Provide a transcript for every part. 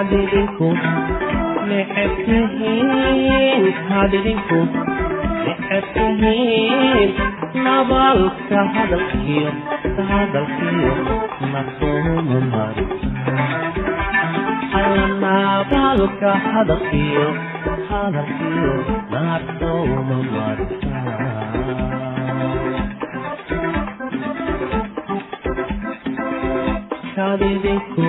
adinku necebtihiin hadinku necebtihiin nabaalka hadalkiyo hadalkiyo masuuma mari nabaalka hadalkiyo hadalkiyo masuuma marta idinku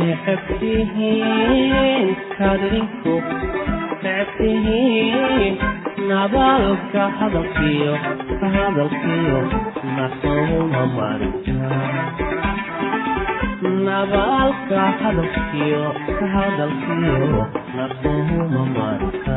necabtihiin kadrinku necabtihiin nabaalka hadalkiyo hadalkiyo naquma marnabaalka hadalkiyo hadalkiyo naquma marka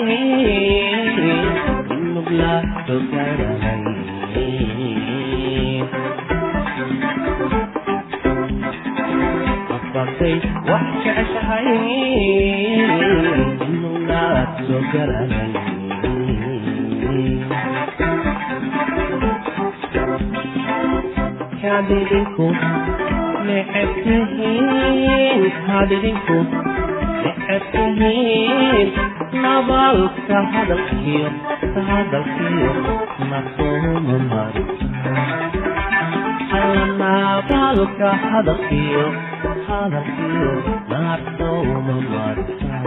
jeceshahay nugla sogarahay afartay hadalkiyo mari alla nabalka hadalkiyo hadalkiyo nafsoma marisa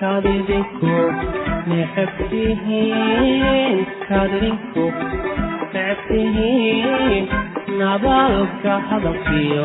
kadidinku necebtihiin kadidinku necebtihiin nabalka hadalkiyo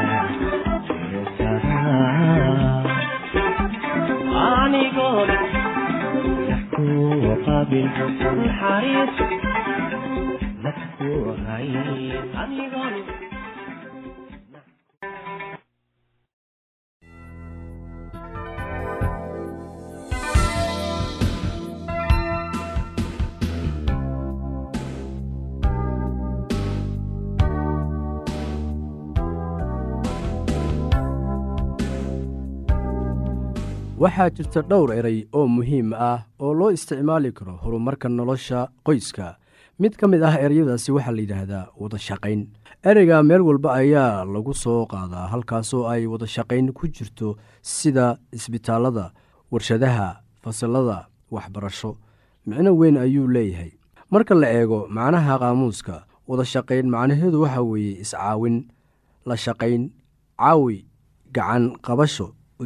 hadalkiyo nafsoma marisa naxariis dadku hay anigoon waxaa jirta dhowr eray oo muhiim ah oo loo isticmaali karo horumarka nolosha qoyska. Mid ka mid ah ereyadaasi waxaa la yidhaahdaa wada shaqayn. Ereyga meel walba ayaa lagu soo qaadaa halkaasoo ay wada shaqayn ku jirto sida isbitaallada warshadaha fasalada waxbarasho. Micno weyn ayuu leeyahay. Marka la eego macnaha qaamuuska wada shaqayn macnaheedu waxaa weeye iscaawin la shaqayn caawi gacan qabasho u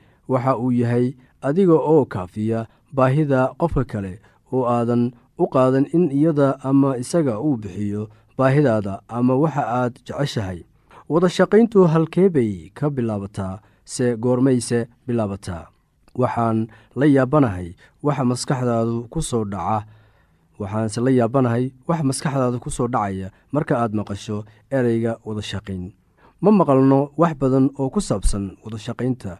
waxa uu yahay adiga oo kaafiya baahida qofka kale oo aadan u qaadan in iyada ama isaga uu bixiyo baahidaada ama waxa aad jeceshahay. Wada shaqayntu halkee bay ka bilaabataa se goormayse bilaabataa. Waxaan la yaabanahay waxa maskaxdaadu ku soo dhaca. Waxaanse la yaabanahay wax maskaxdaada ku soo dhacaya marka aad maqasho ereyga wada shaqayn. Ma maqalno wax badan oo ku saabsan wada shaqaynta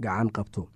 gacan qabto.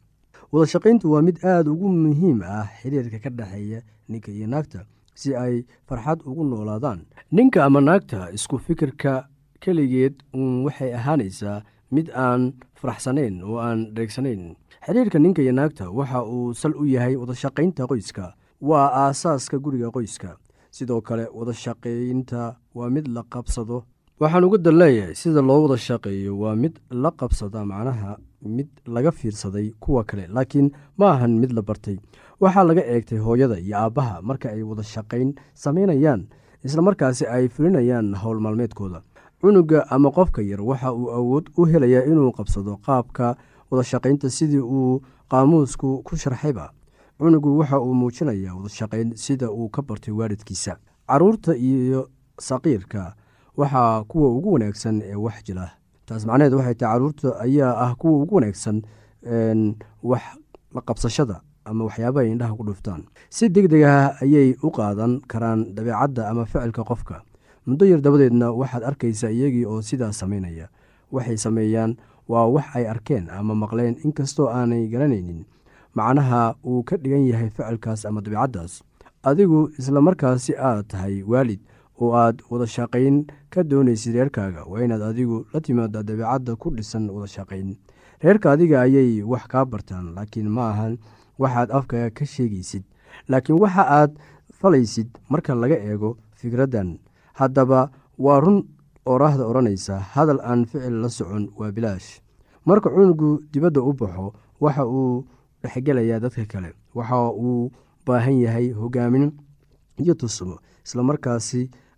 Wadashaqayntu waa mid aada ugu muhiim ah xiriirka ka dhexeeya ninka iyo naagta si ay farxad ugu noolaadaan. Ninka ama naagta isku fikirka keligeed uun waxay ahaanaysaa mid aan faraxsanayn oo aan dheegsanayn. Xiriirka ninka iyo naagta waxa uu sal u yahay wadashaqaynta qoyska. Waa aasaaska guriga qoyska. Sidoo kale wadashaqaynta waa mid la qabsado. Waxaan uga dan sida loo wada shaqeeyo waa mid la qabsada macnaha mid laga fiirsaday kuwa kale laakiin ma ahan mid la bartay. Waxaa laga eegtay hooyada iyo aabbaha marka ay wada shaqayn samaynayaan islamarkaasi ay fulinayaan howl maalmeedkooda. Cunuga ama qofka yar waxa uu awood u helayaa inuu qabsado qaabka wadashaqaynta sidii uu qaamuusku ku sharxayba. Cunugu waxa uu muujinayaa wadashaqayn sida uu ka bartay waalidkiisa. Caruurta iyo saqiirka waxaa kuwa ugu wanaagsan ee wax jila taas macnaheed waxay tahay carruurta ayaa ah kuwa ugu wanaagsan wax la qabsashada ama waxyaabaha indhaha ku dhuftaan. Si deg deg ah ayay u qaadan karaan dabeecadda ama ficilka qofka. Muddo yar dabadeedna waxaad arkaysaa iyagii oo sidaas samaynaya waxay sameeyaan waa wax ay arkeen ama maqleen inkastoo aanay garanaynin. Macnaha uu ka dhigan yahay ficilkaas ama dabeicaddaas adigu islamarkaasi aad tahay waalid oo aad wadashaqayn ka doonaysid reerkaaga waa inaad adigu la timaada dabeicadda ku dhisan wadashaqayn reerka adiga ayay wax kaa bartaan laakiin ma ahan waxaad afkaga ka sheegaysid. Laakiin waxa aad falaysid marka laga eego fikraddan. Haddaba waa run oraahda odhanaysa hadal aan ficil la socon waa bilaash. Marka cunugu dibadda u baxo waxa uu dhexgelayaa dadka kale waxa uu baahan yahay hogaamin iyo tusmo islamarkaasi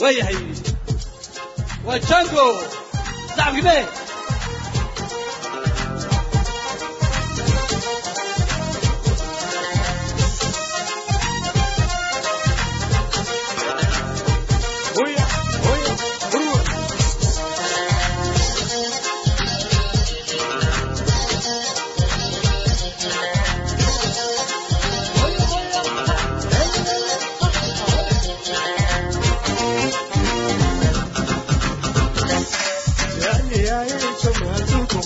waayahay waa jango sacabkime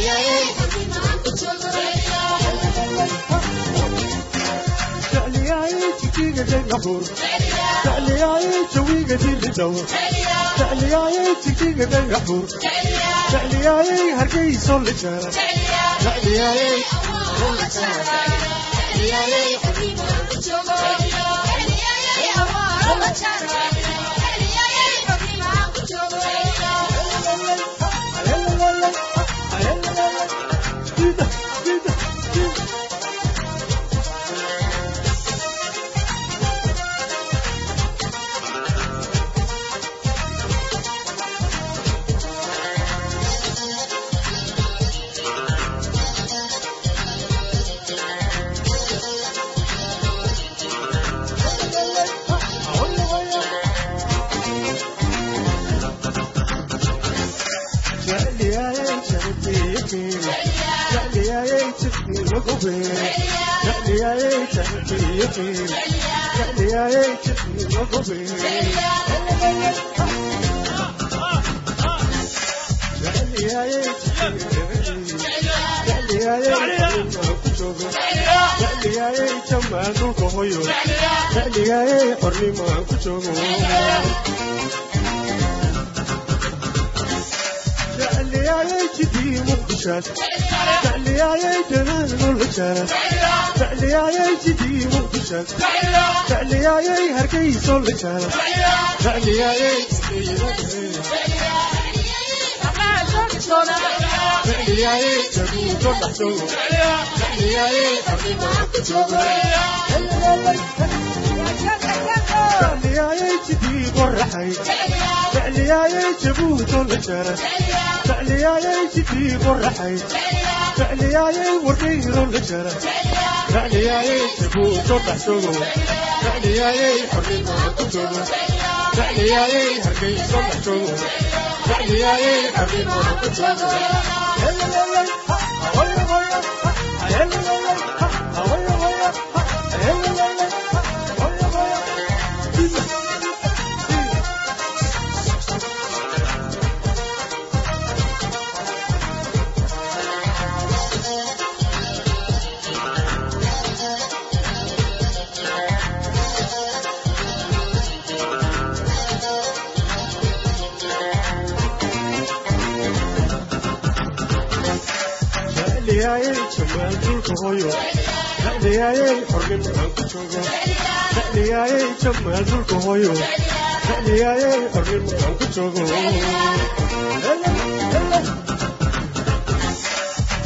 Yeah. jawigaga gabuur jecliyaaye jawigadii lidhow jecliyaaye jigjigaga gabuur jecliyaaye hargeysoo lijeera jecliyaaye jecliyaaye xabiib joogo jecliyaaye awaaro la jaara jamaanulka hoyo xiligaayey qornimaan ku joogo الرجال تعلي يا جمال والرجال تعلي يا جدي والرجال تعلي يا هركيس والرجال تعلي يا جدي تعلي يا جدي تعلي يا جدي تعلي يا جدي فعلياي تجي بالرحي فعلياي والغير الجرى فعلياي تقول تطلع سوق فعلياي حرين وتطلع فعلياي هرقي صلح سوق فعلياي حرين وتطلع waanduulka hooyo adhigaayey xornimo aan ku joogo adhigaayey jab waanduulka hooyo adhigaayey xornimo aan ku joogo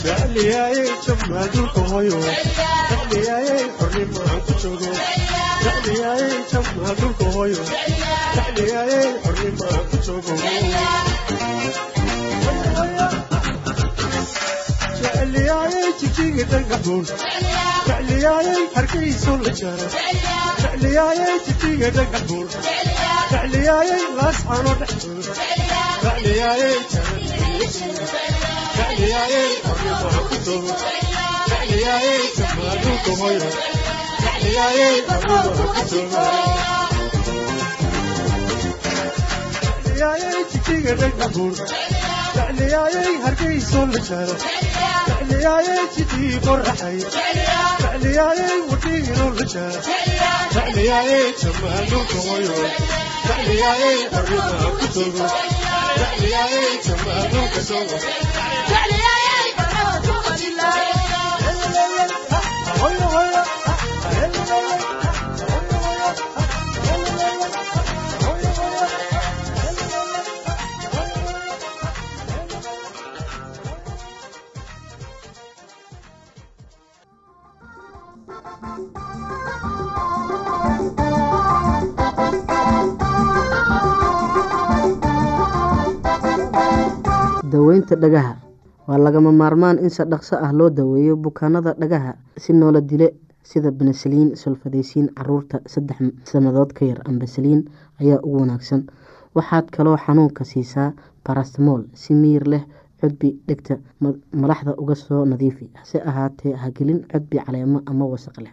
jacliyaayey jab waanduulka hooyo adhigaayey xornimo aan ku joogo adhigaayey jab waanduulka hooyo adhigaayey xornimo aan ku joogo hargeyso la jaaro Oh, daweynta dhagaha waa lagama maarmaan in si dhaqso ah loo daweeyo bukaanada dhagaha si noola dile sida benesaliin solfadeysiin carruurta saddex sanadood ka yar ambasaliin ayaa ugu wanaagsan. Waxaad kaloo xanuunka siisaa barasmool si miyir leh cudbi dhegta malaxda uga soo nadiifi. Hase ahaatee hagelin cudbi caleemo ama wasaq leh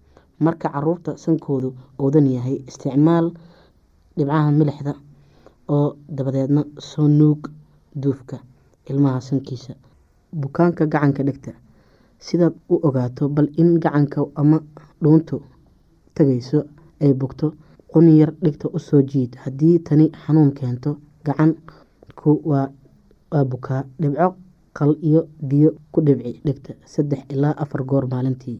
marka carruurta sankoodu oodan yahay isticmaal dhibcaha milixda oo dabadeedna soo nuug duufka ilmaha sankiisa. Bukaanka gacanka dhegta sidaad u ogaato bal in gacanka ama dhuuntu tagayso ay bogto qunyar dhigta u soo jiid. Haddii tani xanuun keento gacanku waa bukaa dhibco qal iyo biyo ku dhibci dhegta saddex ilaa afar goor maalintii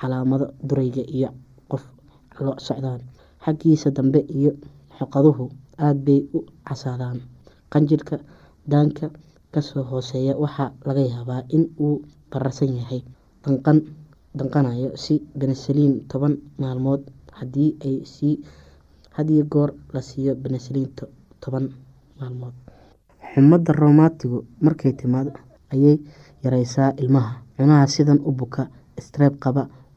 calaamado durayga iyo qof lo socdaan. Xaggiisa dambe iyo xoqaduhu aada bay u casaadaan. Qanjirhka daanka ka soo hooseeya waxaa laga yaabaa in uu bararsan yahay danqan danqanayo si benesaliin toban maalmood haddii ay sii hadiyo goor la siiyo benesaliin toban maalmood. Xumadda roomatigu markay timaado ayay yareysaa ilmaha. Cunaha sidan u buka streeb qaba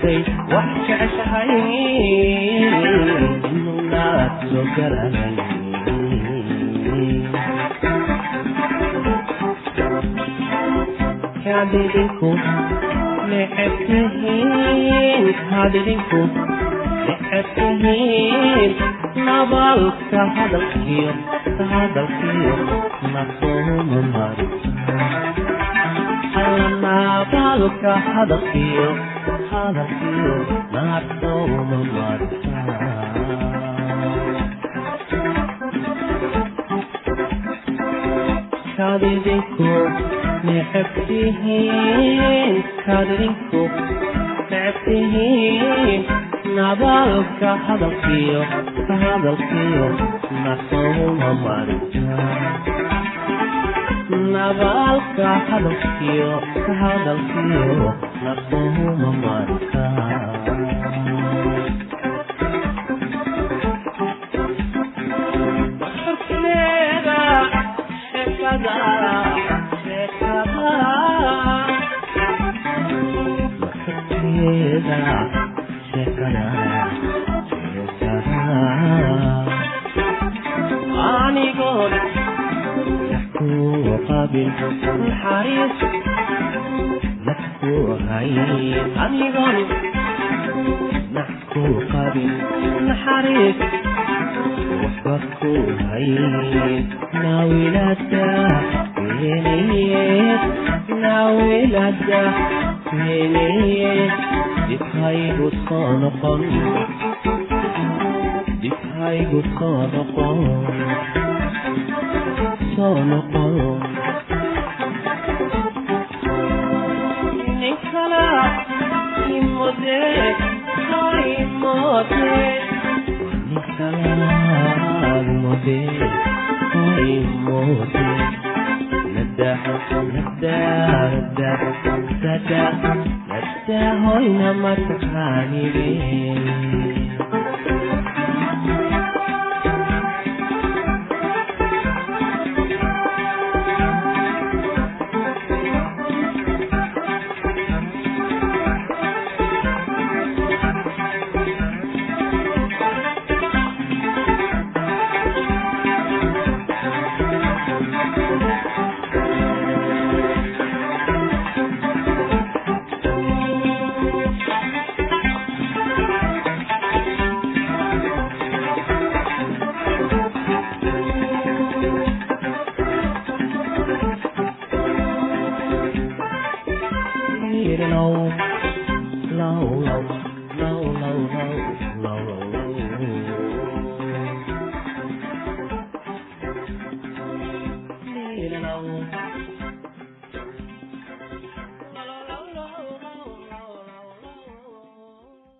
Face wax jeceshahay inunaad soo garanay hadidinku neceb tihiin hadidinku hadalkiyo hadalkiyo alla nabalka hadalkiyo hadalkiyo nasooma marisa kadidinku neceb tihiin kadidinku neceb tihiin nabalka hadalkiyo hadalkiyo nasooma marisa nabalka hadalkiyo hadalkiyo nasooma marisa Horteeda anigoon ku qabil naxariis nafku hay anigoon nafku qabil naxariis waxba ku hayn nawilada weenayeed nawilada weenayeed dibhaygu soo noqon nada nada nada hoyna mataqaanide